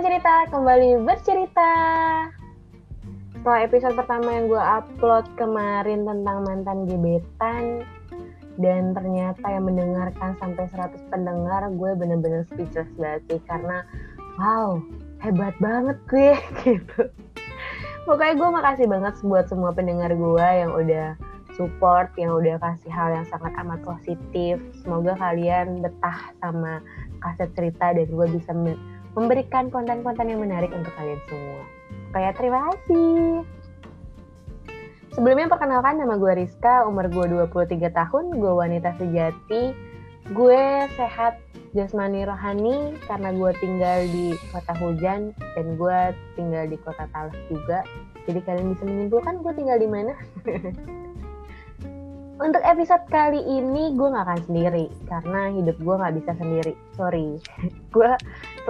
Cerita kembali bercerita. Setelah episode pertama yang gue upload kemarin tentang mantan gebetan dan ternyata yang mendengarkan sampai 100 pendengar, gue bener-bener speechless banget sih karena wow, hebat banget gue gitu. Pokoknya gue makasih banget buat semua pendengar gue yang udah support, yang udah kasih hal yang sangat amat positif. Semoga kalian betah sama kaset cerita dan gue bisa memberikan konten-konten yang menarik untuk kalian semua. Kayak terima kasih. Sebelumnya perkenalkan nama gue Rizka, umur gue 23 tahun, gue wanita sejati. Gue sehat jasmani rohani karena gue tinggal di kota hujan dan gue tinggal di kota Talas juga. Jadi kalian bisa menyimpulkan gue tinggal di mana. Untuk episode kali ini gue gak akan sendiri karena hidup gue gak bisa sendiri. Sorry, gue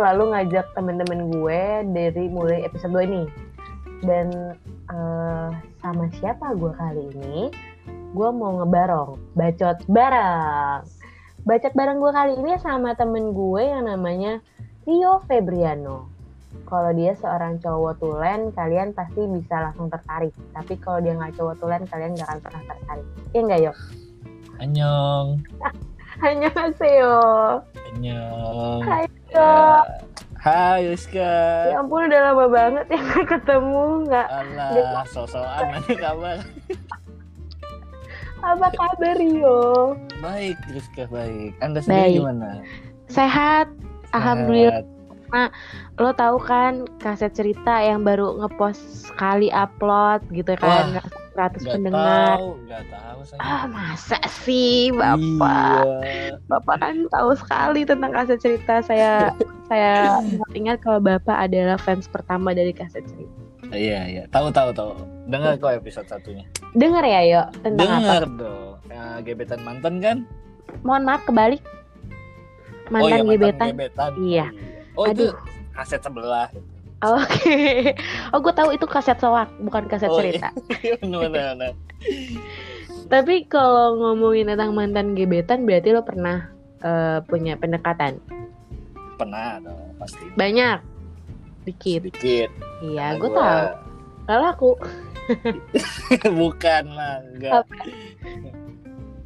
selalu ngajak temen-temen gue dari mulai episode 2 ini. Dan uh, sama siapa gue kali ini? Gue mau ngebarong, bacot bareng. Bacot bareng gue kali ini sama temen gue yang namanya Rio Febriano. Kalau dia seorang cowok tulen kalian pasti bisa langsung tertarik. Tapi kalau dia nggak cowok tulen kalian gak akan pernah tertarik. Iya nggak yuk Annyeong Annyeonghaseyo Annyeong Hai ya. Hai Yuska Ya ampun udah lama banget ya gak ketemu nggak Alah sosokan nanti kabar Apa kabar Rio? Baik Yuska baik Anda sendiri baik. gimana? Sehat Alhamdulillah karena lo tahu kan kaset cerita yang baru ngepost sekali upload gitu kan Wah, 100 pendengar. Tahu, gak tahu saya. Ah, masa sih, Bapak? Iya. Bapak kan tahu sekali tentang kaset cerita. Saya saya ingat kalau Bapak adalah fans pertama dari kaset cerita. Iya, iya. Tahu tahu tahu. Dengar kok episode satunya. Dengar ya, yuk tentang Dengar apa? dong. Ya, gebetan mantan kan? Mohon maaf kebalik. Mantan, oh, iya, mantan gebetan. gebetan. Iya. Oh Aduh. itu kaset sebelah. Oke. Okay. Oh gue tahu itu kaset soak, bukan kaset Oh, cerita. Iya. Bener, bener. Tapi kalau ngomongin tentang mantan gebetan, berarti lo pernah uh, punya pendekatan? Pernah dong, pasti. Banyak. Dikit. Sedikit. Iya, gue gua- tahu. Kalau aku, Bukan lah, enggak. Apa?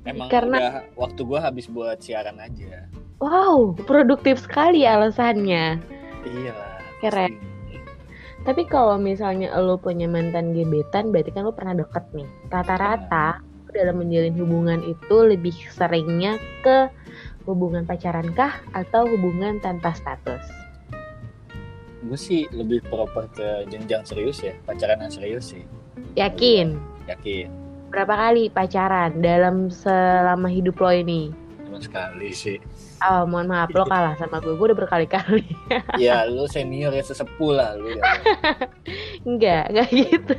Emang Karena- udah waktu gua habis buat siaran aja. wow, produktif sekali alasannya. Iya. Keren. pasti. Tapi kalau misalnya lo punya mantan gebetan, berarti kan lo pernah deket nih. Rata-rata dalam menjalin hubungan itu lebih seringnya ke hubungan pacaran kah atau hubungan tanpa status? Gue sih lebih proper ke jenjang serius ya, pacaran yang serius sih. Yakin? Yakin. Berapa kali pacaran dalam selama hidup lo ini? Cuma sekali sih. Oh, mohon maaf lo kalah sama gue. Gue udah berkali-kali. ya lu senior ya sesepuh lah lu ya. Enggak, enggak gitu.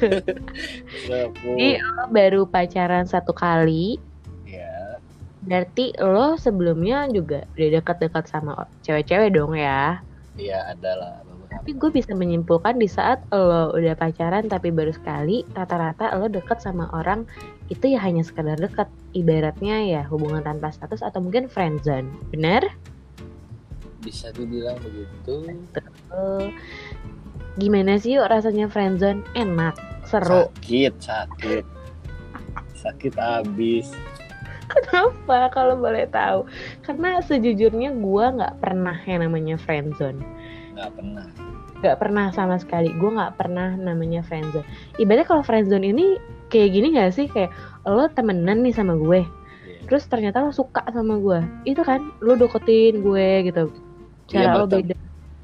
Jadi lo baru pacaran satu kali. Ya. Berarti lo sebelumnya juga udah dekat-dekat sama cewek-cewek dong ya. Iya ada lah. Tapi gue bisa menyimpulkan di saat lo udah pacaran tapi baru sekali, rata-rata lo deket sama orang itu ya hanya sekedar deket. Ibaratnya ya hubungan tanpa status atau mungkin friendzone. Bener? Bisa dibilang begitu. Gimana sih yuk rasanya friendzone? Enak, seru. Sakit, sakit. Sakit abis. Kenapa kalau boleh tahu? Karena sejujurnya gue nggak pernah yang namanya friendzone. Nggak pernah. Nggak pernah sama sekali. Gue nggak pernah namanya friendzone. Ibaratnya kalau friendzone ini kayak gini nggak sih? Kayak lo temenan nih sama gue. Iya. Terus ternyata lo suka sama gue. Itu kan lo deketin gue gitu. Cara Iya, lo beda.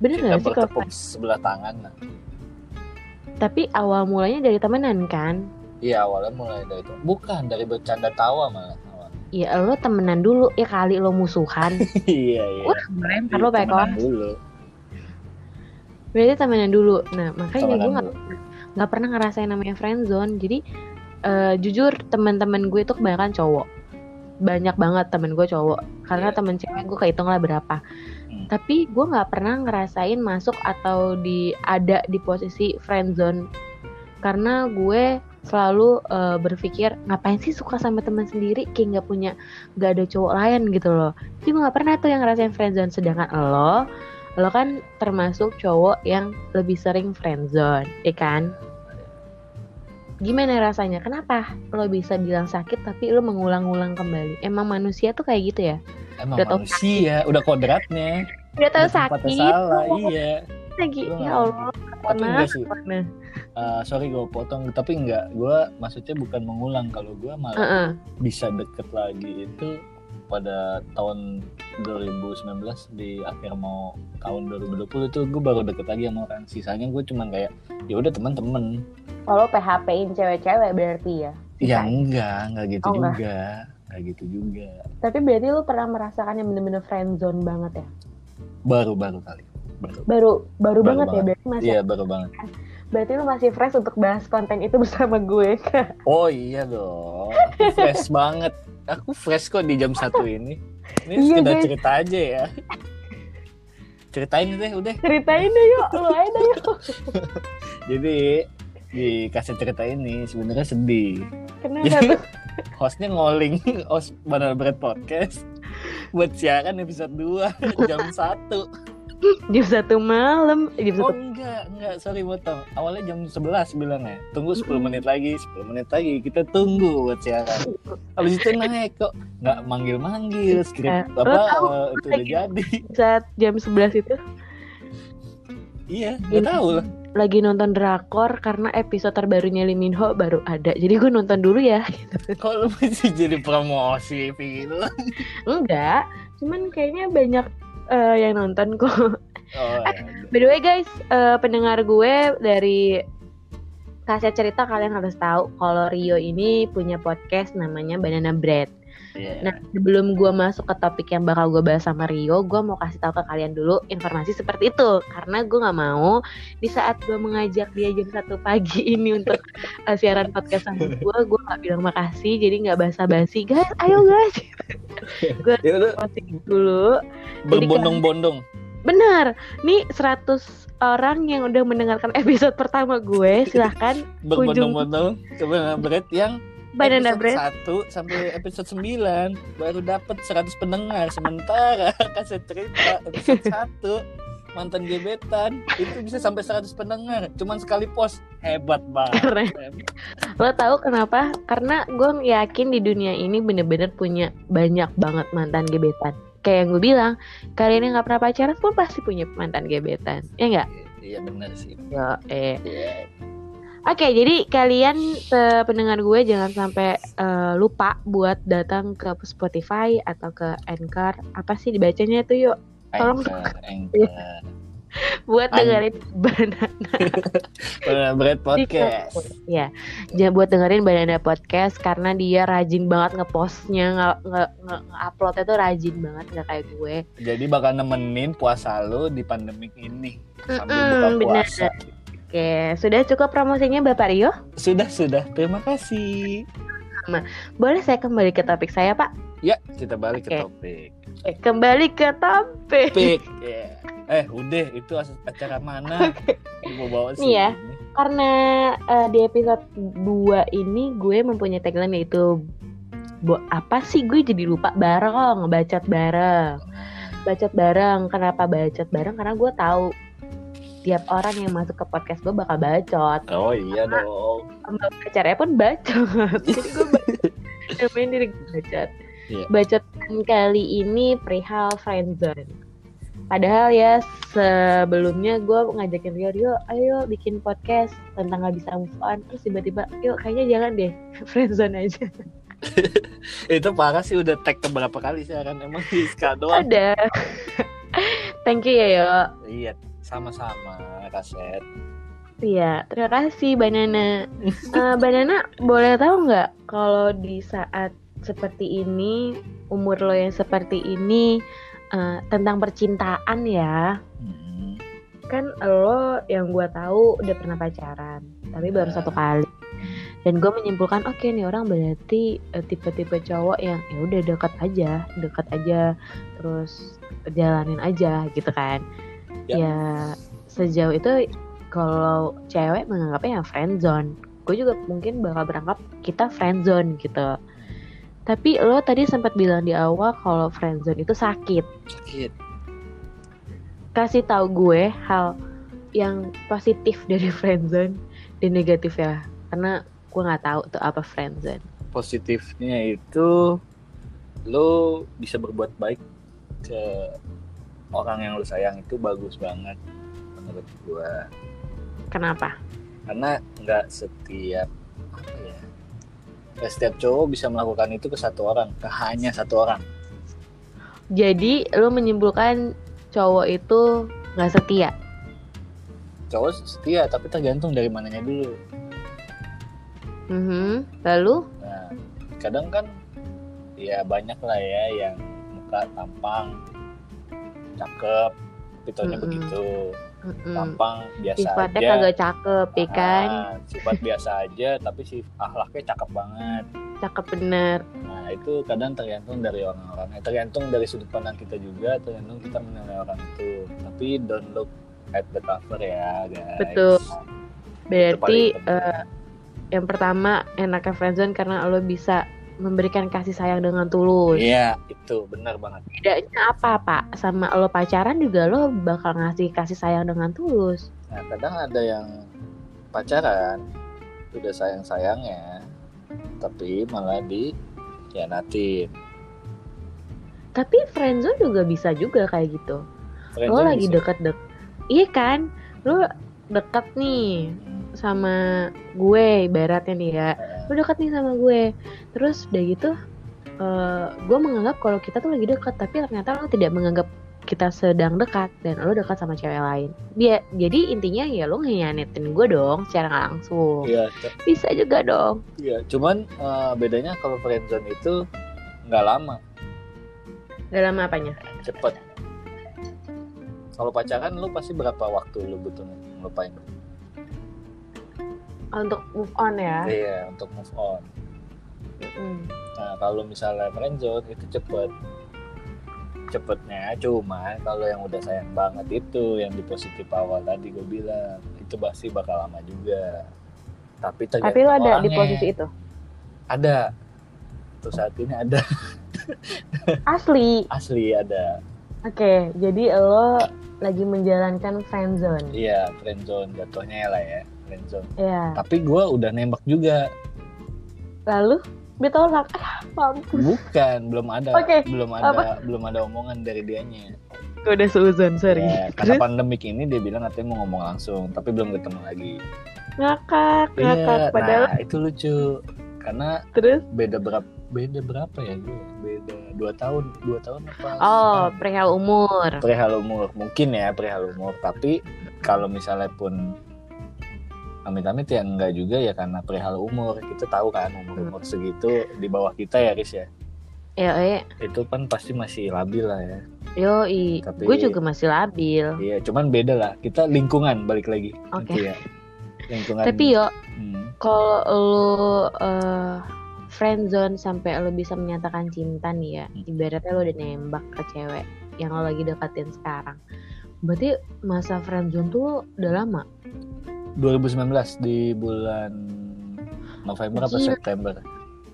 Bener Kita gak sih kalau sebelah tangan lah. Tapi awal mulanya dari temenan kan? Iya awalnya mulai dari itu. Bukan dari bercanda tawa malah. awalnya. Ya lo temenan dulu ya kali lo musuhan. iya iya. Wah, lempar lo pakai Temenan kelas. dulu. Berarti temenan dulu. Nah, makanya Temenan gue nggak pernah ngerasain namanya friendzone. Jadi eh, jujur teman-teman gue itu kebanyakan cowok. Banyak banget temen gue cowok. Karena Iya. temen cewek gue kehitung lah berapa. Hmm. Tapi gue nggak pernah ngerasain masuk atau di ada di posisi friendzone. Karena gue selalu eh, berpikir ngapain sih suka sama teman sendiri kayak nggak punya nggak ada cowok lain gitu loh jadi gue nggak pernah tuh yang ngerasain friendzone sedangkan lo lo kan termasuk cowok yang lebih sering friendzone, ya kan? Gimana rasanya? Kenapa lo bisa bilang sakit tapi lo mengulang-ulang kembali? Emang manusia tuh kayak gitu ya? Emang Udah tau manusia, udah kodratnya. Udah tahu Udah tempatnya sakit, salah, iya. lagi ya Allah. Tapi enggak sih. Eh, sorry gue potong, tapi enggak. Gue maksudnya bukan mengulang. Kalau gue malah Heeh. bisa deket lagi itu pada tahun 2019 di akhir mau tahun 2020 itu gue baru deket lagi sama orang. Sisanya gue cuman kayak ya udah teman-teman. Kalau PHP-in cewek-cewek berarti ya? Ya enggak, enggak gitu Oh, enggak. juga. Enggak gitu juga. Tapi berarti lu pernah merasakan yang bener-bener friendzone banget ya? Baru-baru kali. Baru. Baru baru, Baru banget, ya banget. berarti masih Iya, baru banget. berarti lu masih fresh untuk bahas konten itu bersama gue. Oh iya dong. Fresh banget. Aku fresh kok di jam satu ini. Ini Iya, sekedar guys. cerita aja ya. Ceritain deh udah. Ceritain deh yuk, lu aja deh yuk. Jadi di kasih cerita ini sebenarnya sedih. Kenapa Jadi tuh? hostnya ngoling host Banana Bread Podcast buat siaran episode 2 jam 1 Jam satu malam, eh, jam Oh satu. enggak, enggak, sorry motong Awalnya jam 11 bilangnya. Tunggu 10 Mm-mm. menit lagi, 10 menit lagi. Kita tunggu buat siaran. Habis itu naik kok. Nggak manggil-manggil Skrip Eh, apa lo tahu eh, itu udah jadi. Saat jam 11 itu? Iya, nggak tahu lah. Lagi nonton drakor karena episode terbarunya Lee Min Ho baru ada. Jadi gue nonton dulu ya. Kok lu masih jadi promosi film Enggak, cuman kayaknya banyak eh, yang nonton kok. Oh, Eh, By the way guys, eh, pendengar gue dari kaset cerita kalian harus tahu kalau Rio ini punya podcast namanya Banana Bread. Iya. Nah, sebelum gue masuk ke topik yang bakal gue bahas sama Rio, gue mau kasih tahu ke kalian dulu informasi seperti itu. Karena gue nggak mau di saat gue mengajak dia jam satu pagi ini untuk uh, siaran podcast sama gue, gue nggak bilang makasih, jadi nggak basa-basi. Guys, ayo guys, gue Ya udah, posting dulu. Berbondong-bondong Benar, nih 100 orang yang udah mendengarkan episode pertama gue, silahkan Berbondong-bondong ke Bread yang Banana episode Bread. 1 sampai episode 9 baru dapat 100 pendengar sementara kaset cerita episode 1 mantan gebetan itu bisa sampai 100 pendengar cuman sekali post hebat banget Keren. Lo tahu kenapa? Karena gue yakin di dunia ini bener-bener punya banyak banget mantan gebetan. Kayak yang gue bilang, kalian yang nggak pernah pacaran pun pasti punya mantan gebetan, ya nggak? iya benar sih Yo, eh. Iya. Oke, jadi kalian eh, pendengar gue jangan sampai eh, lupa buat datang ke Spotify atau ke Anchor. Apa sih dibacanya tuh yuk? Tolong Anchor, Anchor. Buat An- dengerin banana. Bread Podcast Ya, jangan buat dengerin Banana Podcast karena dia rajin banget ngepostnya, nge- nge- nge- nge-uploadnya tuh rajin banget nggak kayak gue. jadi bakal nemenin puasa lu di pandemik ini sambil Mm-mm, buka bener. Oke, sudah cukup promosinya Bapak Rio? sudah sudah terima kasih Ya, Boleh saya kembali ke topik saya, Pak? ya kita balik ke Oke. topik Eh, kembali ke topik. Pik. Ya. Eh, udah itu acara mana? Gue bawa sih. Nih ya. Karena eh, di episode 2 ini gue mempunyai tagline yaitu Bo, apa sih gue jadi lupa bareng, bacot bareng. Bacot bareng. Kenapa bacot bareng? Karena gue tahu tiap orang yang masuk ke podcast gue bakal bacot. Oh iya dong. Sama pacarnya pun bacot. Jadi gue bacot. Namain diri gue bacot. Iya. Bacot kali ini perihal friendzone. Padahal ya sebelumnya gue ngajakin Rio, Rio ayo bikin podcast tentang gak bisa move on. Terus tiba-tiba, yuk kayaknya jangan deh, friendzone aja. itu parah sih udah tag keberapa kali sih kan emang di doang. Ada. Thank you ya, yo. Iya, sama-sama kaset. Iya, terima kasih Banana. Eh, Banana, boleh tahu nggak kalau di saat seperti ini, umur lo yang seperti ini, eh, tentang percintaan ya, Hmm. kan lo yang gue tahu udah pernah pacaran, tapi baru Ya. satu kali. Dan gue menyimpulkan, oke nih orang berarti eh, tipe-tipe cowok yang ya udah dekat aja, dekat aja, terus jalanin aja gitu kan. Ya. Ya, sejauh itu kalau cewek menganggapnya ya friendzone. Gue juga mungkin bakal berangkap kita friendzone gitu. Tapi lo tadi sempat bilang di awal kalau friendzone itu sakit. Sakit. kasih tahu gue hal yang positif dari friendzone dan negatif ya karena gue nggak tahu tuh apa friendzone positifnya itu lo bisa berbuat baik ke orang yang lo sayang itu bagus banget menurut gua. Kenapa? Karena nggak setiap apa ya nggak setiap cowok bisa melakukan itu ke satu orang ke hanya satu orang. Jadi lo menyimpulkan cowok itu nggak setia? Cowok setia tapi tergantung dari mananya dulu. Mhm. lalu? Nah kadang kan ya banyak lah ya yang muka tampang cakep tapi taunya Mm-mm. begitu. Tampang biasa sifatnya aja. kagak cakep ya kan? Ah, sifat biasa aja tapi si akhlaknya cakep banget. Cakep bener. Nah itu kadang tergantung dari orang-orangnya tergantung dari sudut pandang kita juga tergantung kita menilai orang itu. Tapi don't look at the cover ya guys. Betul. berarti eh, yang pertama enaknya friendzone karena lo bisa memberikan kasih sayang dengan tulus. Iya itu benar banget. Bedanya apa pak? Sama lo pacaran juga lo bakal ngasih kasih sayang dengan tulus. Nah kadang ada yang pacaran udah sayang sayangnya tapi malah di hianatin tapi friendzone juga bisa juga kayak gitu. Lo Friendzone lagi bisa. deket-dek iya kan? Lo deket nih sama gue ibaratnya nih ya. Lo deket nih sama gue terus udah gitu eh gue menganggap kalau kita tuh lagi deket tapi ternyata lo tidak menganggap kita sedang dekat dan lo dekat sama cewek lain. Dia jadi intinya ya lo ngianatin gue dong secara nggak langsung. Iya c- bisa juga dong. Iya cuman eh, bedanya kalau friendzone itu nggak lama. Dalam apanya? Cepet. Kalau pacaran lu pasti berapa waktu lu butuh ngelupain? Untuk move on ya? Iya untuk move on Mm. nah kalau misalnya friendzone itu cepet. Cepetnya cuma kalau yang udah sayang banget itu yang di positif awal tadi gue bilang itu pasti bakal lama juga. Tapi tapi lo ada di orangnya. posisi itu? Ada. Untuk saat ini ada. Asli? Asli ada. Oke jadi lo lagi menjalankan friendzone iya friendzone jatuhnya lah ya friendzone ya tapi gue udah nembak juga. Lalu ditolak. Ah mampus. Bukan belum ada. Oke, belum ada belum ada omongan dari dianya. Gue udah seuzon sorry. Ya, karena Terus? pandemik ini dia bilang katanya mau ngomong langsung tapi belum ketemu lagi. Ngakak ngakak iya padahal nah itu lucu. Karena terus? beda berapa beda berapa ya gue? Beda dua tahun dua tahun apa? Oh perihal umur. Perihal umur. Mungkin ya perihal umur. Tapi kalau misalnya pun amit-amit ya enggak juga ya karena perihal umur. Kita tahu kan umur umur segitu di bawah kita ya Riz ya. Ya eh itu kan pasti masih labil lah ya. Yo i Tapi- gue juga masih labil. Iya cuman beda lah. Kita lingkungan balik lagi Oke. Itu ya. Lingkungan. Tapi yo Hmm. kalau lo uh, friendzone sampai lo bisa menyatakan cinta nih ya Hmm. ibaratnya lo udah nembak ke cewek yang lo lagi deketin sekarang berarti masa friendzone tuh udah lama 2019 di bulan November apa Gila. September.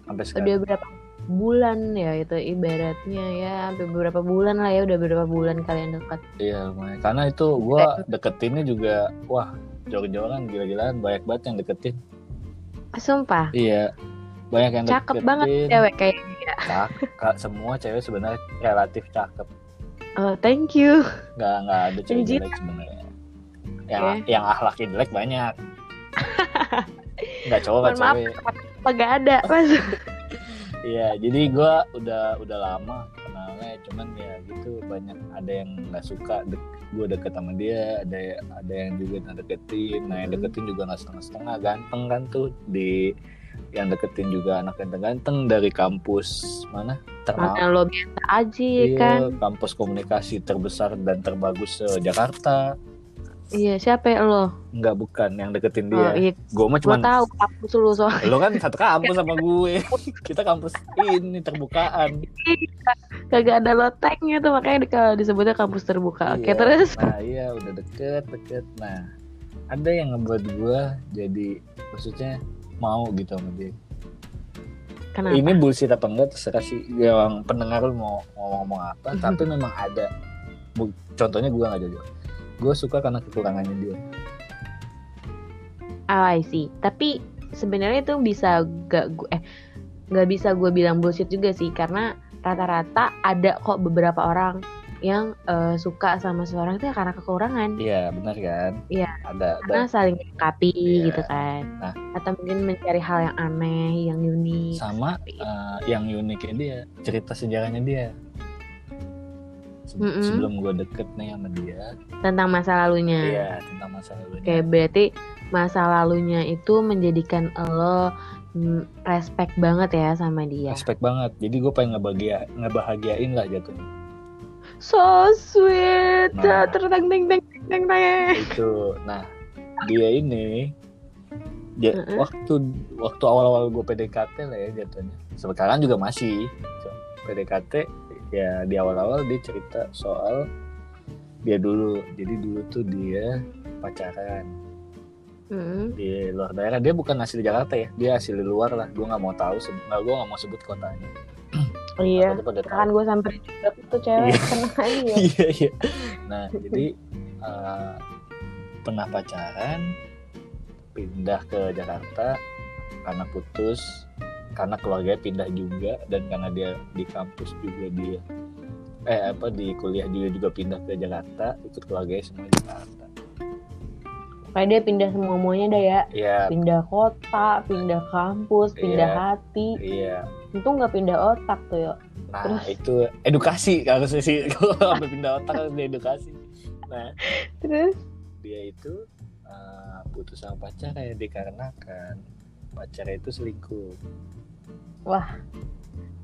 Sampai sekarang. Udah berapa bulan ya itu ibaratnya ya sampai beberapa bulan lah ya udah beberapa bulan kalian dekat. Iya lumayan. Karena itu gua deketinnya juga wah jor-joran gila-gilaan banyak banget yang deketin. Sumpah? Iya banyak yang cakep deketin. banget cewek kayaknya cakep. Semua cewek sebenarnya relatif cakep. Oh thank you. Nggak nggak ada cewek jelek sebenarnya yang Oke. yang akhlaknya jelek banyak. Nggak cowok nggak cewek apa gak ada mas? Iya, jadi gua udah udah lama kenalnya, cuman ya gitu banyak ada yang nggak suka dek, gue deket sama dia, ada ada yang juga nggak deketin, nah yang deketin juga nggak setengah-setengah, ganteng kan tuh di yang deketin juga anak ganteng-ganteng dari kampus mana? Ternama. Lo biasa aja ya kan? iya, kampus komunikasi terbesar dan terbagus se Jakarta iya siapa ya lo? Nggak bukan yang deketin oh dia. iya. Gue mah gue cuman tahu kampus lu soalnya. Lo kan satu kampus sama gue. Kita kampus ini terbukaan. Kagak ada loteknya tuh makanya di- kalau disebutnya kampus terbuka. Oke Iya. terus? Nah iya udah deket deket. Nah ada yang ngebuat gua jadi maksudnya mau gitu sama dia. kenapa? Ini bullshit apa enggak terserah sih. Yang pendengar lu mau ngomong-ngomong apa. Mhm. Tapi memang ada. Contohnya gue nggak jujur gue suka karena kekurangannya dia Oh, I see. Tapi sebenarnya itu bisa gak gue eh nggak bisa gue bilang bullshit juga sih karena rata-rata ada kok beberapa orang yang eh, suka sama seseorang itu ya karena kekurangan iya benar kan Iya. ada ada karena saling melengkapi Iya. gitu kan Nah. atau mungkin mencari hal yang aneh yang unik sama eh, yang uniknya dia cerita sejarahnya dia Se- Mm-mm. sebelum gue deket nih sama dia tentang masa lalunya iya tentang masa lalunya Oke, berarti masa lalunya itu menjadikan lo mm, respect banget ya sama dia. respect banget jadi gue pengen ngebahagia ngebahagiain lah jatuhnya So sweet. Nah. Terteng teng teng teng teng. itu nah dia ini dia Mm-mm. waktu waktu awal-awal gue PDKT lah ya jatuhnya sekarang juga masih So, PDKT ya di awal-awal dia cerita soal dia dulu jadi dulu tuh dia pacaran Mm. di luar daerah dia bukan asli Jakarta ya dia asli luar lah gue nggak mau tahu nggak gue nggak mau sebut kotanya Oh iya. Kan gue samperin juga tuh cewek Iya. ya. iya iya nah jadi eh, pernah pacaran pindah ke Jakarta karena putus karena keluarganya pindah juga dan karena dia di kampus juga dia eh apa di kuliah juga juga pindah ke Jakarta ikut keluarganya semua di Jakarta Kayak dia pindah semua semuanya dah ya. iya Pindah kota, pindah kampus, pindah Iya. hati. iya Itu nggak pindah otak tuh ya. nah Terus? itu edukasi harusnya sih kalau sampai pindah otak harus edukasi nah Terus? dia itu uh, putus sama pacarnya dikarenakan pacarnya itu selingkuh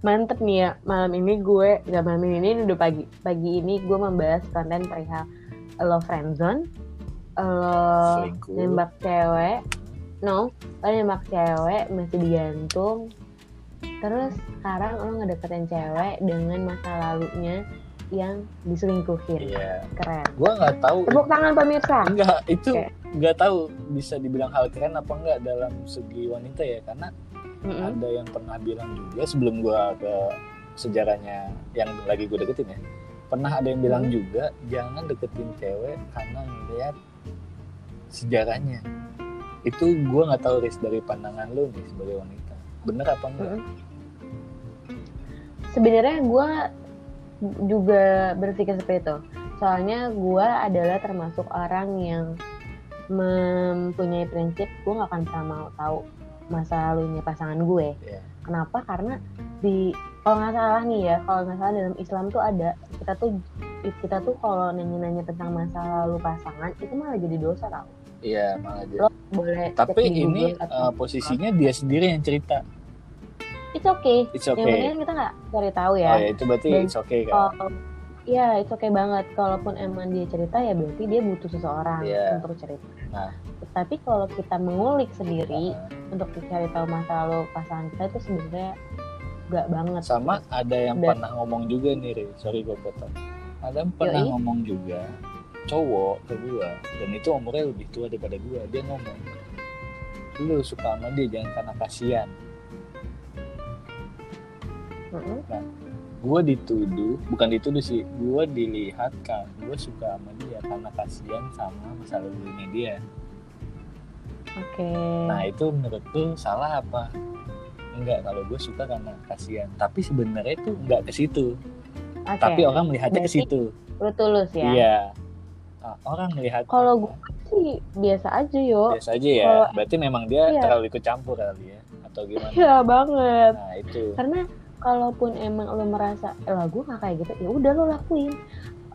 Mantep nih ya, malam ini gue, gak malam ini, ini udah pagi. Pagi ini gue membahas konten perihal lo friendzone Lo selingkuh. nembak cewek No, lo nembak cewek masih digantung. Terus sekarang lo ngedeketin cewek dengan masa lalunya yang diselingkuhin. Iya. Keren. Gua nggak tahu. Tepuk tangan pemirsa. Enggak itu nggak tahu bisa dibilang hal keren apa enggak dalam segi wanita ya karena Mm-mm. ada yang pernah bilang juga sebelum gua ke sejarahnya yang lagi gue deketin ya pernah ada yang bilang Hmm. juga jangan deketin cewek karena ngeliat sejarahnya itu gua nggak tahu Riz dari pandangan lo nih sebagai wanita bener apa enggak Mm-mm. Sebenarnya gue juga berpikir seperti itu. Soalnya gue adalah termasuk orang yang mempunyai prinsip gue gak akan pernah mau tahu masa lalunya pasangan gue. Iya. Kenapa? Karena di kalau nggak salah nih ya, kalau nggak salah dalam Islam tuh ada kita tuh kita tuh kalau nanya-nanya tentang masa lalu pasangan itu malah jadi dosa tau. iya malah jadi Lo boleh tapi ini Google uh, posisinya dia sendiri yang cerita it's okay. it's Yang okay penting kan kita nggak cari tahu ya. oh ya itu berarti Dan it's okay kan kalau Iya, itu oke banget. Kalaupun emang dia cerita ya berarti dia butuh seseorang Iya. untuk cerita. Nah. Tapi kalau kita mengulik sendiri Uh, untuk mencari tahu masa lalu pasangan kita itu sebenarnya gak banget. sama ada yang Dan- pernah ngomong juga nih Ri. sorry gue potong ada yang pernah Yoi. ngomong juga cowok ke gua dan itu umurnya lebih tua daripada gua dia ngomong lu suka sama dia jangan karena kasihan Mm-mm. gue dituduh bukan dituduh sih gue dilihat kan gue suka sama dia karena kasihan sama masa lalunya dia Oke. nah itu menurut lu salah apa enggak kalau gue suka karena kasihan tapi sebenarnya itu enggak ke situ Oke. tapi orang melihatnya ke situ Lu tulus ya. iya Nah, orang melihat Kalau gue sih biasa aja yo. biasa aja ya Kalau- berarti memang dia Iya. terlalu ikut campur kali ya atau gimana Iya banget. nah itu Karena kalaupun emang lo merasa, eh lah gue gak kayak gitu, ya udah lo lakuin.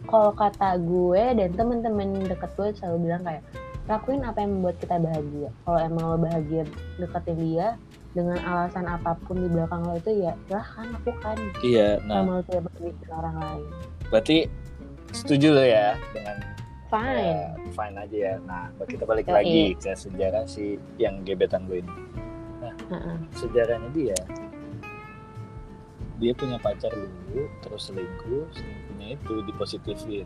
Kalau kata gue dan temen-temen deket gue selalu bilang kayak lakuin apa yang membuat kita bahagia. Kalau emang lo bahagia deketin dia dengan alasan apa pun di belakang lo itu ya silahkan lakukan. iya nah Sama lo tidak merugikan orang lain. berarti setuju lo ya dengan Fine. ya, fine aja ya nah kita balik lagi ke sejarah si yang gebetan gue ini Heeh. sejarahnya dia dia punya pacar dulu terus selingkuh selingkuhnya itu dipositifin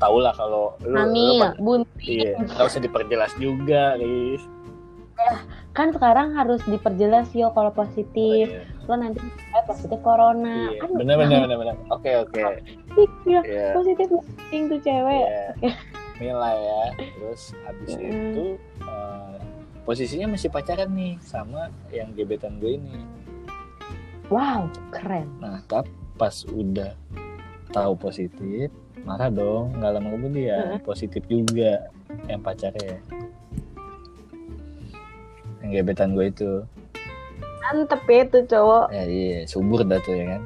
tau lah kalau lu, lu Hamil, bunting. iya nggak usah diperjelas juga Riz Kan sekarang harus diperjelas yo kalau Oh, positif. iya. lo nanti eh, positif corona iya kan benar benar benar benar oke oke iya positif masing tuh cewek Iya. Mila ya. Terus habis Mm. itu eh, posisinya masih pacaran nih sama yang gebetan gue ini. wow keren Nah, tap pas udah tahu positif, marah dong. Nggak lama kemudian positif juga yang pacarnya. Yang gebetan gue itu. mantep ya tuh cowok Ya iya, subur dah tuh ya kan.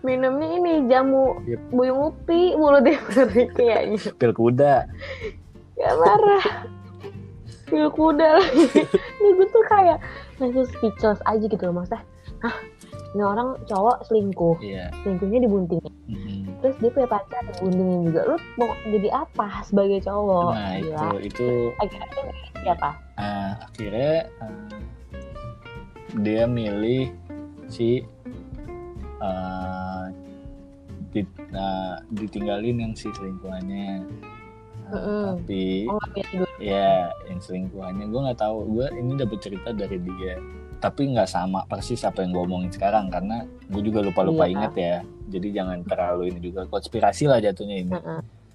minumnya ini jamu Yep. buyung upi mulu deh bener kayaknya Pil kuda. ya marah pil kuda lagi ini gue tuh kayak langsung speechless aja gitu loh maksudnya hah ini orang cowok selingkuh. Iya. selingkuhnya dibuntingin. Mm-mm. terus dia punya pacar dibuntingin juga. Lu mau jadi apa sebagai cowok? Nah, itu Gila. itu. Akhirnya siapa? Ah, akhirnya ah, dia milih si ah, di- ah, ditinggalin yang si selingkuhannya. Mm-mm. tapi oh dulu. ya yang selingkuhannya. Gue nggak tahu. Gue ini dapet cerita dari dia tapi nggak sama persis apa yang gue omongin sekarang karena gue juga lupa lupa Iya. inget ya. Jadi jangan terlalu ini juga konspirasi lah jatuhnya ini.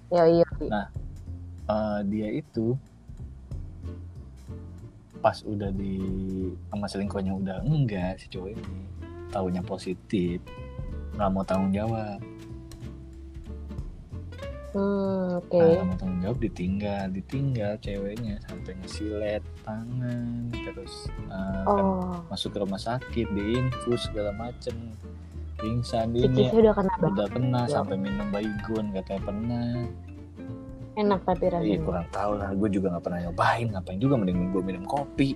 Ya iya Eh, dia itu pas udah di sama selingkuhnya udah enggak si cowok ini tahunya positif nggak mau tanggung jawab hmm, oke. Nah, tanggung jawab ditinggal ditinggal ceweknya sampai ngesilet tangan terus kan oh. masuk ke rumah sakit diinfus segala macem. Pingsan ini udah kena udah pernah Ya. sampai minum baygon katanya pernah. Enak tapi Iya rasanya kurang tahu lah, gue juga nggak pernah nyobain. Ngapain juga mending gue minum kopi.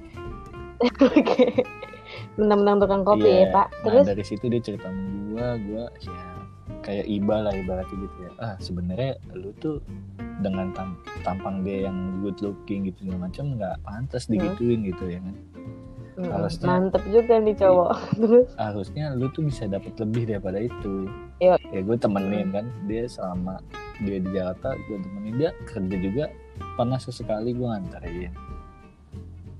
oke. Mentang-mentang tukang kopi Iya. ya pak. Nah terus? dari situ dia cerita sama gue, gue ya kayak iba lah ibaratnya gitu ya. Ah sebenarnya lu tuh dengan tam- tampang dia yang good looking gitu segala macam nggak pantas digituin gitu ya kan. Hmm, harusnya- mantep juga nih cowok terus Harusnya lu tuh bisa dapat lebih daripada itu. Iya. Ya gue temenin kan dia selama dia di Jakarta gue temenin dia kerja juga pernah sesekali gue nganterin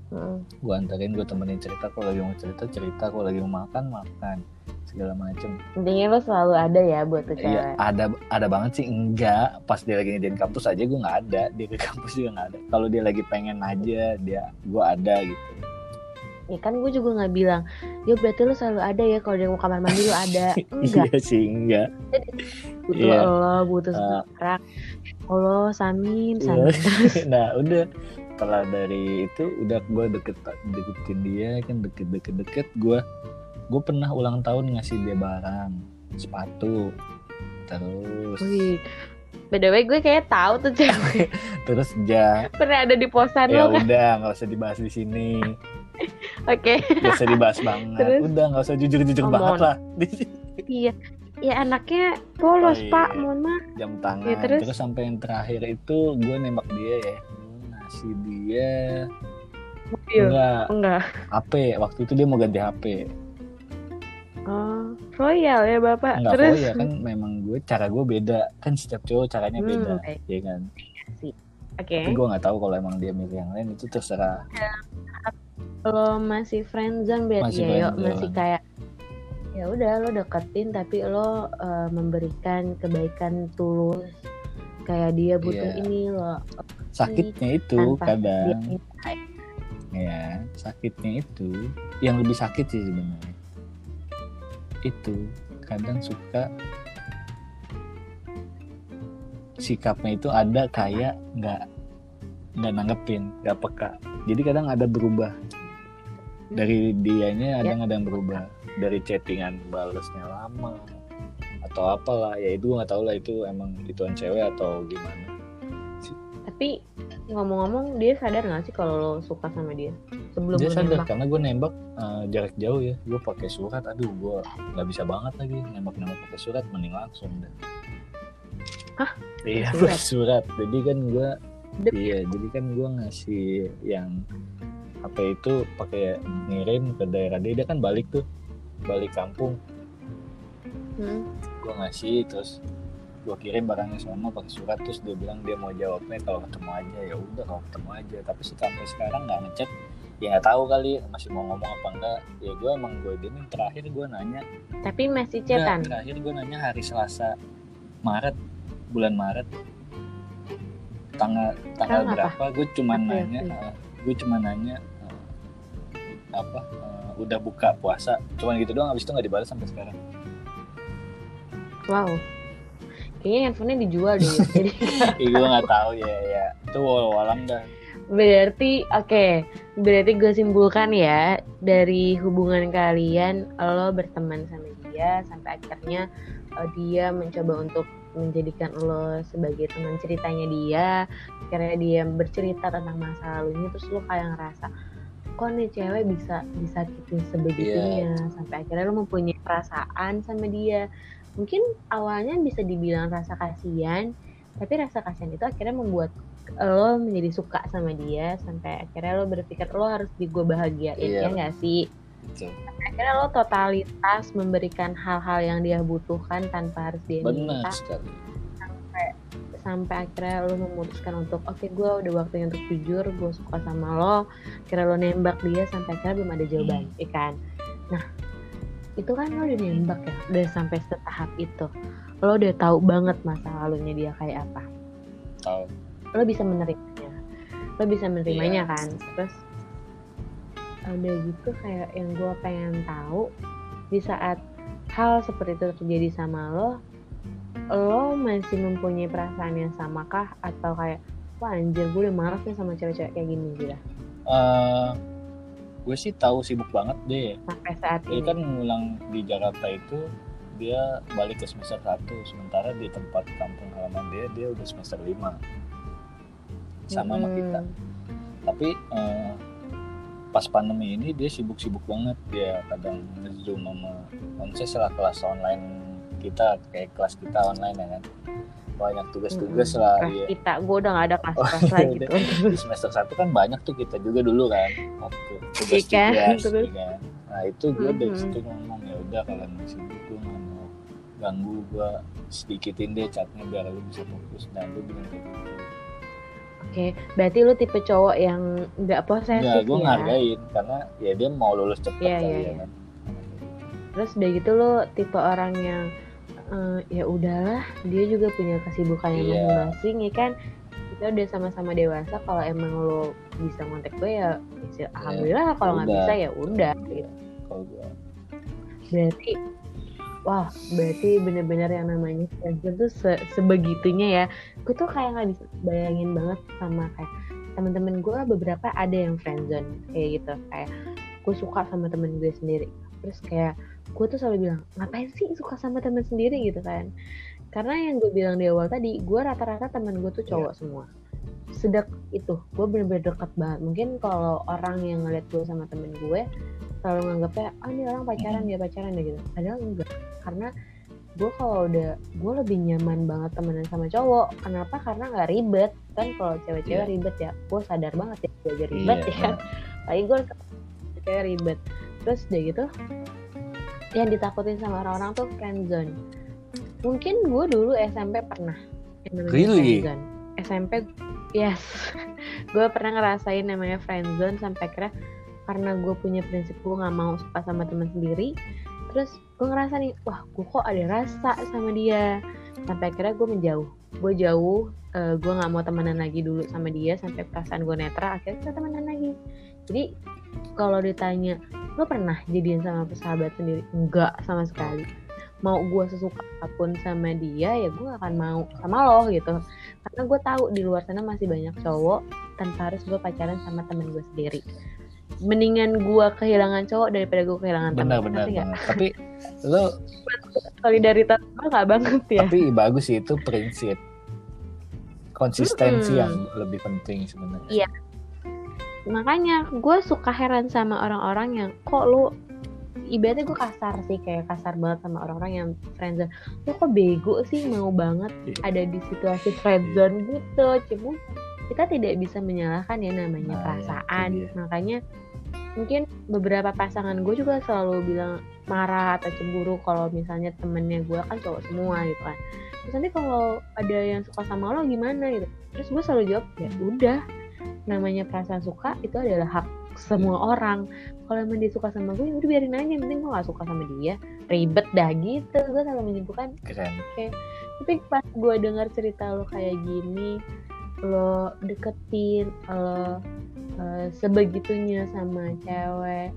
Hmm. gue anterin gue temenin cerita kalau lagi mau cerita cerita kalau lagi mau makan makan segala macem. Intinya lo selalu ada ya buat tuh iya cewek ada ada banget sih enggak. Pas dia lagi ngediin kampus aja gue nggak ada dia ke kampus juga nggak ada. Kalau dia lagi pengen aja dia gue ada gitu. Ya kan gue juga nggak bilang ya berarti lo selalu ada ya kalau dia mau kamar mandi lo ada. Enggak. iya sih enggak. Butuh Iya. lo butuh Uh, sekarang Allah samin Iya. samin. Nah udah. Setelah dari itu udah gue deket deketin dia kan deket deket deket gue gue pernah ulang tahun ngasih dia barang sepatu terus wih. Btw gue kayak tahu tuh cewek. Terus ja. Pernah ada di posan ya lo kan udah nggak usah dibahas di sini. Oke. Nggak usah dibahas banget. Terus? udah nggak usah jujur jujur Oh, banget lah. Iya. Ya anaknya polos Oh, pak. iya. mohon maaf. Jam tangan. Ya, terus? terus? sampai yang terakhir itu gue nembak dia ya. Ngasih dia mobil. Enggak. Enggak. HP waktu itu dia mau ganti HP oh royal ya bapak. Enggak terus? ya kan memang gue cara gue beda. Kan setiap cowok caranya Hmm, beda baik. ya kan? Oke. Tapi gue nggak tahu kalau emang dia milih yang lain itu terserah. Lo masih friendzone berarti Masih ya yuk masih kayak ya udah lo deketin tapi lo eh, memberikan kebaikan tulus. Kayak dia butuh Iya. ini lo sakitnya itu kadang. ya sakitnya itu. Yang lebih sakit sih sebenarnya itu kadang suka sikapnya itu ada kayak nggak nggak nanggepin nggak peka. Jadi kadang ada berubah. Dari dianya ada Ya. ada yang berubah. Dari chattingan balesnya lama atau apalah. Ya itu nggak tahu lah itu emang ituan cewek atau gimana. Tapi ngomong-ngomong dia sadar nggak sih kalau lo suka sama dia? Sebelum dia sadar nembak. karena gue nembak eh, jarak jauh ya. Gue pakai surat aduh gue nggak bisa banget lagi nembak nembak pakai surat mending langsung dah. Hah? iya pakai surat? jadi kan gue Dep- iya jadi kan gue ngasih yang HP itu pakai ngirim ke daerah dia. Dia kan balik tuh balik kampung. Hmm. gue ngasih terus gue kirim barangnya sama pakai surat terus dia bilang dia mau jawabnya kalau ketemu aja ya udah kalau ketemu aja. Tapi sampai sekarang nggak ngechat ya nggak tahu kali masih mau ngomong apa enggak ya gue emang gue ini terakhir gue nanya. Tapi masih cetan. terakhir gue nanya hari Selasa Maret bulan Maret. Tanggal tanggal berapa gue cuma April, nanya April. eh, gue cuma nanya eh, apa eh, udah buka puasa. Cuman gitu doang habis itu nggak dibalas sampai sekarang. Wow. Kayaknya handphonenya dijual deh. Jadi ya gue nggak tahu ya ya itu walang dah berarti oke. Berarti gue simpulkan ya dari hubungan kalian lo berteman sama dia sampai akhirnya eh, dia mencoba untuk menjadikan lo sebagai teman ceritanya dia. Akhirnya dia bercerita tentang masa lalunya terus lo kayak ngerasa kok nih cewek bisa disakitin sebegitunya sampai akhirnya lo mempunyai perasaan sama dia mungkin awalnya bisa dibilang rasa kasihan tapi rasa kasihan itu akhirnya membuat lo menjadi suka sama dia sampai akhirnya lo berpikir lo harus di gue bahagiain Iya. ya nggak sih gitu. akhirnya lo totalitas memberikan hal-hal yang dia butuhkan tanpa harus dia benar minta sekali sampai akhirnya lo memutuskan untuk oke gue udah waktunya untuk jujur gue suka sama lo akhirnya lo nembak dia sampai akhirnya belum ada jawaban Hmm. ya kan nah itu kan lo udah nembak ya udah sampai setahap itu. Lo udah tahu banget masa lalunya dia kayak apa. Tahu. Lo bisa menerimanya. Lo bisa menerimanya Iya. kan. Terus udah gitu kayak yang gue pengen tahu di saat hal seperti itu terjadi sama lo lo masih mempunyai perasaan yang sama kah? Atau kayak wah anjir gue udah marah nih sama cewek-cewek kayak gini gitu. Eh, gue sih tahu sibuk banget deh. Sampai saat dia ini. kan ngulang di Jakarta itu dia balik ke semester 1 sementara di tempat kampung halaman dia dia udah semester 5 sama sama Mm-mm. kita tapi eh, pas pandemi ini dia sibuk-sibuk banget. Dia kadang nge-zoom sama setelah kelas online kita kayak kelas kita online ya kan banyak tugas-tugas Mm-mm. lah dia kita gue udah gak ada kelas Oh, lagi tuh di semester satu kan banyak tuh kita juga dulu kan waktu Iya kan? tugas Terus? nah itu gue dari Mhm. situ ngomong ya udah kalian masih gue nggak mau ganggu gue sedikitin deh chatnya biar lu bisa fokus dan lu bilang kayak gitu oke berarti lu tipe cowok yang nggak posesif Enggak, gue ya ngargain karena ya dia mau lulus cepet Iya, kali iya, ya iya. kan terus udah gitu lo tipe orang yang eh, ya udahlah dia juga punya kesibukannya Iya. masing-masing ya kan? Kita udah sama-sama dewasa kalau emang lo bisa ngontek gue ya, ya alhamdulillah kalau nggak bisa ya udah gitu. Berarti wah berarti bener-bener yang namanya friendzone tuh se- sebegitunya ya. Gue tuh kayak nggak bisa bayangin banget sama kayak temen-temen gue beberapa ada yang friendzone kayak gitu. Kayak gue suka sama temen gue sendiri. Terus kayak gue tuh selalu bilang ngapain sih suka sama temen sendiri? Gitu kan. Karena yang gue bilang di awal tadi gue rata-rata temen gue tuh cowok semua. Sedek itu gue bener-bener dekat banget. Mungkin kalau orang yang ngeliat gue sama temen gue selalu nganggapnya ah ini orang pacaran dia pacaran deh gitu. Padahal enggak. Karena gue kalau udah gue lebih nyaman banget temenan sama cowok. Kenapa? Karena nggak ribet. Kan kalau cewek-cewek Iya. ribet ya gue sadar banget ya gue aja ribet Iya, ya kan. Lagi gue cewek ribet. Terus udah gitu yang ditakutin sama orang-orang tuh friendzone mungkin gue dulu SMP pernah yang Really? friendzone SMP yes. Gue pernah ngerasain namanya friendzone sampai kira karena gue punya prinsip gue nggak mau suka sama teman sendiri terus gue ngerasa nih wah gue kok ada rasa sama dia? Sampai akhirnya gue menjauh. Gue jauh eh, gue nggak mau temenan lagi dulu sama dia sampai perasaan gue netral akhirnya kita temenan lagi. Jadi kalau ditanya lo pernah jadian sama sahabat sendiri? Enggak sama sekali. Mau gue sesuka apa pun sama dia ya gue gak akan mau sama lo gitu. Karena gue tahu di luar sana masih banyak cowok tanpa harus gue pacaran sama temen gue sendiri. Mendingan gue kehilangan cowok daripada gue kehilangan temen benar benar benar. Tapi lo solidaritas gue gak banget ya. Tapi bagus sih itu prinsip. Konsistensi Mm-mm. yang lebih penting sebenarnya. Iya. Makanya gue suka heran sama orang-orang yang kok lu ibaratnya gue kasar sih kayak kasar banget sama orang-orang yang friendzone. Lu kok bego sih? Mau banget Iya. ada di situasi friendzone gitu. Cuma kita tidak bisa menyalahkan ya namanya Nah, ya, perasaan. dia. makanya mungkin beberapa pasangan gue juga selalu bilang marah atau cemburu kalau misalnya temennya gue kan cowok semua gitu kan. Terus nanti kalau ada yang suka sama lo gimana gitu? Terus gue selalu jawab ya udah namanya perasaan suka itu adalah hak semua orang. Kalau emang dia suka sama gue ya udah biarin aja penting gue gak suka sama dia. Ribet dah gitu gue selalu menyimpulkan. Keren. Tapi pas gue dengar cerita lo kayak gini lo deketin lo eh, sebegitunya sama cewek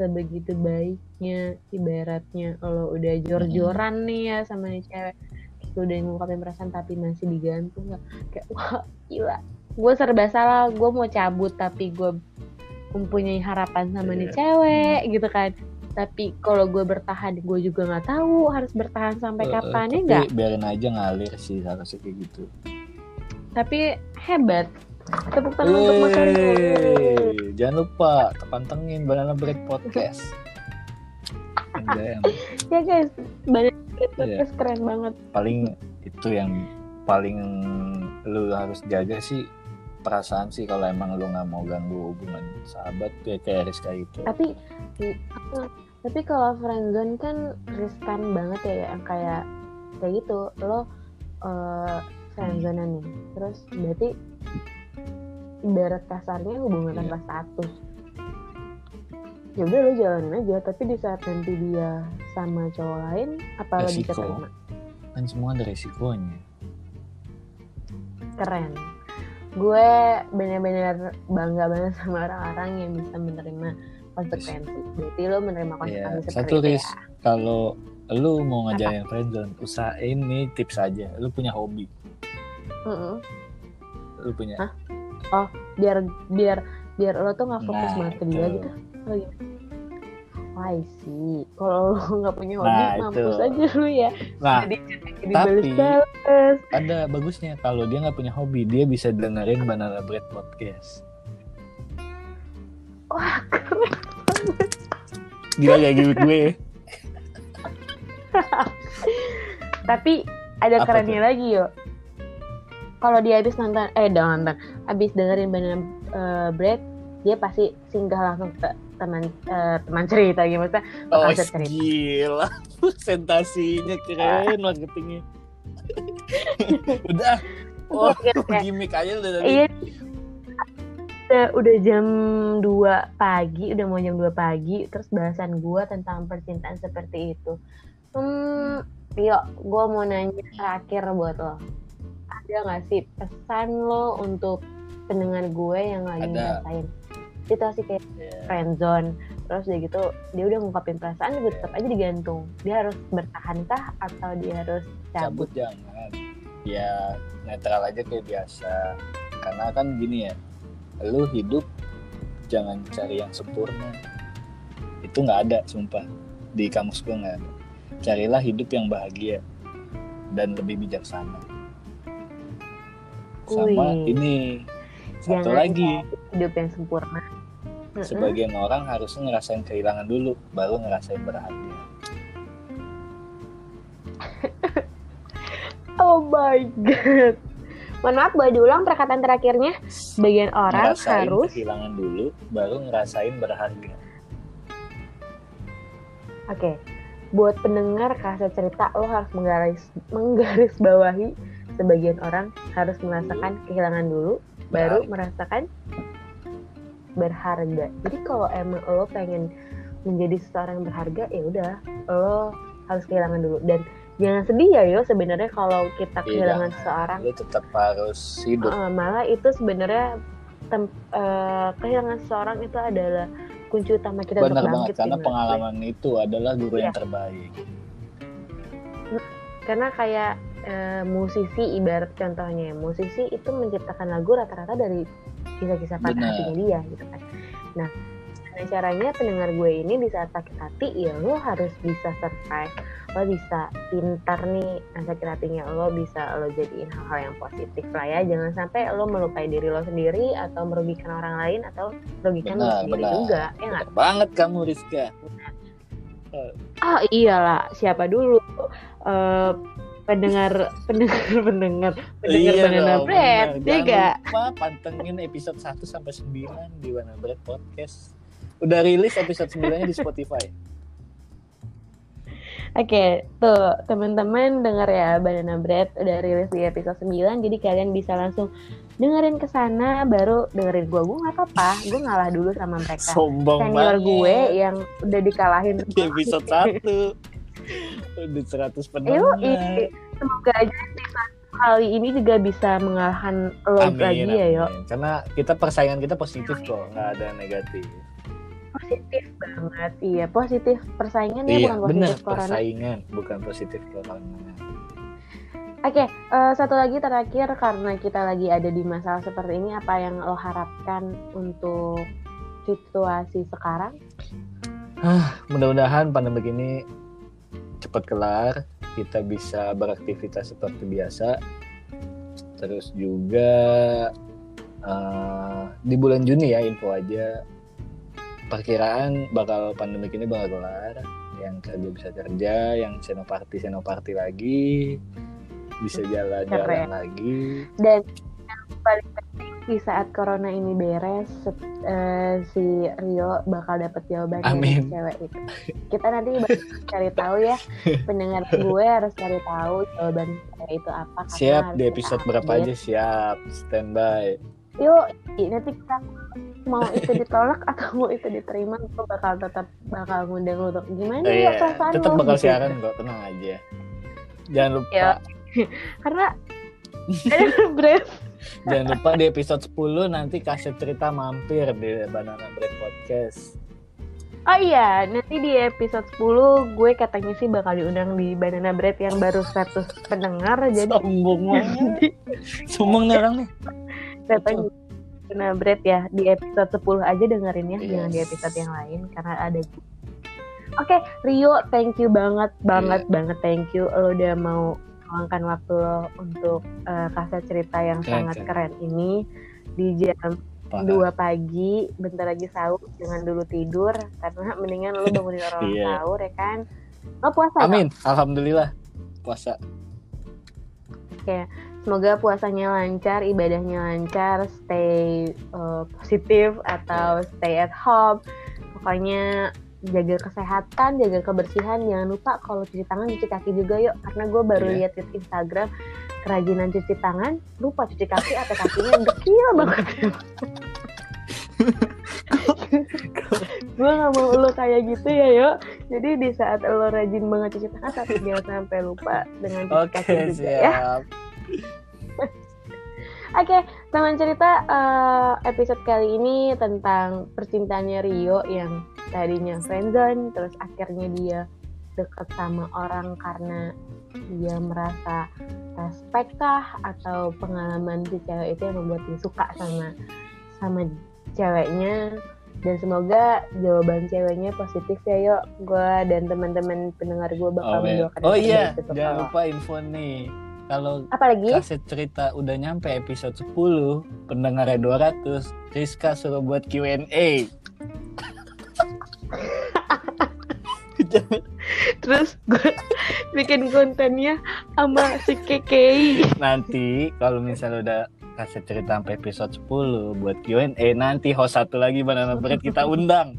sebegitu baiknya ibaratnya lo udah jor-joran nih ya sama cewek terus lo udah ngungkapin perasaan tapi masih digantung nggak? Kayak wah gila gue serba salah gue mau cabut tapi gue mempunyai harapan sama nih Iya. cewek gitu kan tapi kalau gue bertahan gue juga nggak tahu harus bertahan sampai Eh, kapan ya enggak biarin aja ngalir sih harusnya kayak gitu tapi hebat tepuk tangan untuk. Yeay. jangan lupa pantengin banana bread podcast ya guys banyak Iya. podcast keren banget paling itu yang paling lu harus jaga sih perasaan sih kalau emang lu nggak mau ganggu hubungan sahabat ya kayak Rizka itu. Tapi tapi kalau friendzone kan riskan banget ya yang kayak kayak gitu. Lo uh, friendzone nih terus berarti ibarat kasarnya hubungan Iya. tanpa status ya udah lo jalanin aja. Tapi di saat nanti dia sama cowok lain apa lo bisa terima kan semua ada resikonya. Keren gue bener-bener bangga banget sama orang-orang yang bisa menerima konsekuensi. Berarti lo menerima Iya, konsekuensi satu seperti itu Riz ya kalau lu mau ngajarin friendzone usahain nih tips aja. Lu punya hobi. Mm-mm. lu punya. Hah? biar biar biar lo tuh nggak fokus Nah, banget ke dia itu. gitu. Oh iya why sih. Kalau lo nggak punya hobi Nah, mampus itu. aja lu ya. Nah jadi jadi tapi- ada bagusnya kalau dia nggak punya hobi dia bisa dengerin banana bread podcast. Wah keren. Gila kayak gitu gue? Tapi ada Apa kerennya lagi yo kalau dia habis nonton eh nonton. Habis dengerin banana eh, bread dia pasti singgah langsung ke teman eh, teman cerita gitu maksudnya oh cerita. gila presentasinya keren marketingnya udah oh Kayak- gimmick aja udah dari Iya. Udah, udah jam 2 pagi, udah mau jam 2 pagi, terus bahasan gua tentang percintaan seperti itu. Hmm, Tio, gua mau nanya terakhir buat lo. Ada nggak sih pesan lo untuk pendengar gue yang lagi Ada. ngerasain situasi kayak Iya. friendzone, terus udah gitu dia udah ngungkapin perasaan, juga tetap aja digantung. Dia harus bertahan kah atau dia harus cabut? cabut jangan ya netral aja kayak biasa karena kan gini ya lu hidup jangan cari yang sempurna itu nggak ada sumpah di kamus gue nggak ada carilah hidup yang bahagia dan lebih bijaksana sama Wih. ini satu Jangan lagi Hidup yang sempurna. Sebagian orang harus ngerasain kehilangan dulu baru ngerasain berhasil Oh my god. Mohon maaf boleh diulang perkataan terakhirnya. Sebagian orang ngerasain harus kehilangan dulu baru ngerasain berharga Oke. Buat pendengar kaset cerita lo harus menggaris menggaris bawahi sebagian orang harus merasakan kehilangan dulu baru merasakan berharga. Jadi kalau emang lo pengen menjadi seseorang yang berharga ya udah lo harus kehilangan dulu dan jangan sedih ya yo sebenarnya kalau kita Iya, kehilangan jangan. seseorang lu tetap harus hidup Uh, malah itu sebenarnya uh, kehilangan seseorang itu adalah kunci utama kita benar untuk banget bangkit karena menurut gue. pengalaman itu adalah guru yang Iya. terbaik karena kayak uh, musisi ibarat contohnya ya, musisi itu menciptakan lagu rata-rata dari kisah-kisah patah Benar. hatinya dia gitu kan. Nah gimana caranya pendengar gue ini di saat sakit hati ya lo harus bisa survive. Lo bisa pintar nih nah, sakit hatinya lo bisa lo jadiin hal-hal yang positif lah ya. Jangan sampai lo melukai diri lo sendiri atau merugikan orang lain atau merugikan lo benar sendiri benar. juga ya nggak? banget kamu Rizka. Oh iyalah, siapa dulu? Eh, pendengar pendengar pendengar pendengar Iya banana dong, bread, ya gak? lupa pantengin episode 1 sampai 9 di Banana Bread Podcast. Udah rilis episode 9 nya di Spotify. Oke, tuh teman-teman dengar ya Banana Bread udah rilis di episode 9 jadi kalian bisa langsung dengerin ke sana baru dengerin gue gue nggak apa-apa gue ngalah dulu sama mereka. Sombong senior banget. gue yang udah dikalahin di episode 1 udah 100 Yuk, pendengar. semoga aja kali ini juga bisa mengalahkan lo Amin, lagi ya yo amin. Karena kita persaingan kita positif kok, nggak ada negatif. positif banget iya positif persaingan ya iya, bukan positif corona persaingan, bukan positif corona. Oke, eh, satu lagi terakhir karena kita lagi ada di masalah seperti ini, apa yang lo harapkan untuk situasi sekarang? Mudah-mudahan pandemi ini cepat kelar, kita bisa beraktivitas seperti biasa. Terus juga eh, di bulan Juni ya info aja perkiraan bakal pandemi ini bakal kelar. Yang kerja bisa kerja, yang senoparti senoparti lagi, bisa jalan-jalan lagi. Dan yang paling penting di saat corona ini beres, eh, si Rio bakal dapet jawaban dari cewek itu. Kita nanti cari tahu ya, pendengar gue harus cari tahu jawaban cewek itu apa. karena Siap di episode berapa update. aja siap standby. Yuk, nanti kita mau itu ditolak atau mau itu diterima, gue bakal tetap bakal ngundang untuk gimana ya iya, perasaan tetap bakal Gitu. siaran kok, tenang aja. Jangan lupa, Ya. Karena Bread jangan lupa di episode 10 nanti kasih cerita mampir di Banana Bread Podcast. Oh iya, nanti di episode 10 gue katanya sih bakal diundang di Banana Bread yang baru 100 pendengar jadi Sombong banget. Sombong nih orang nih. katanya Banana Bread ya di episode 10 aja dengerin ya, jangan di Yes. episode yang lain karena ada Oke, Rio, thank you banget, banget, Iya. banget, thank you. Lo udah mau meluangkan waktu lo untuk eh, kasih cerita yang Keren, sangat keren. keren ini di jam dua pagi bentar lagi sahur jangan dulu tidur karena mendingan lu bangunin orang Iya. sahur ya kan lo puasa? Amin, alhamdulillah. Puasa. semoga puasanya lancar ibadahnya lancar stay uh, positif atau stay at home pokoknya jaga kesehatan jaga kebersihan. Jangan lupa kalau cuci tangan cuci kaki juga yuk. Karena gue baru Iya. lihat di Instagram kerajinan cuci tangan lupa cuci kaki atau kakinya dekil banget. Gue gak mau lo kayak gitu ya yo jadi di saat lo rajin banget cuci tangan tapi jangan sampai lupa dengan cuci Oke, kaki juga ya. siap. Oke, teman cerita eh, episode kali ini tentang percintaannya Rio yang tadinya friendzone, terus akhirnya dia deket sama orang karena dia merasa respect kah atau pengalaman si cewek itu yang membuat dia suka sama sama ceweknya. Dan semoga jawaban ceweknya positif ya yuk gue dan teman-teman pendengar gue bakal Oh, mendoakan oh iya, jangan lupa info nih. Kalau apalagi? kaset cerita udah nyampe episode 10, pendengarnya 200, Rizka suruh buat Q&A. Terus gue bikin kontennya sama si Kekei nanti kalau misalnya udah kasih cerita sampai episode 10 buat Q&A nanti host satu lagi Banana Bread kita undang.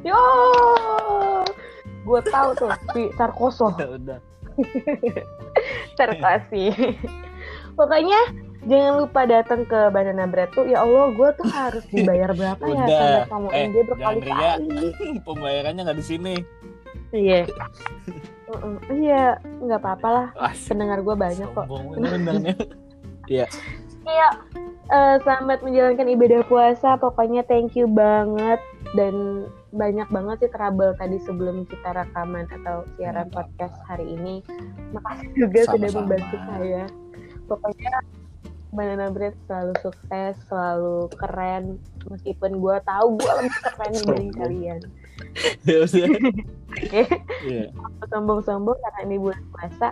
Yo! Gue tahu tuh si Sarkoso udah udah terkasih pokoknya jangan lupa datang ke Banana Bread tuh. Ya Allah gue tuh harus dibayar berapa ya Udah. kamu Eh, jangan berkali-kali? pembayarannya nggak di sini. Iya. Iya nggak apa-apa lah. Pendengar gue banyak kok. Undangnya. Iya, eh, selamat menjalankan ibadah puasa. Pokoknya thank you banget. Dan banyak banget sih trouble tadi sebelum kita rekaman atau siaran Nggak podcast hari ini. Makasih juga sudah Sama-sama. membantu saya. Pokoknya Banana Bread selalu sukses, selalu keren. Meskipun gue tahu gue lebih keren Sombong. kalian. ya udah Oke, Iya. sombong-sombong karena ini bulan puasa.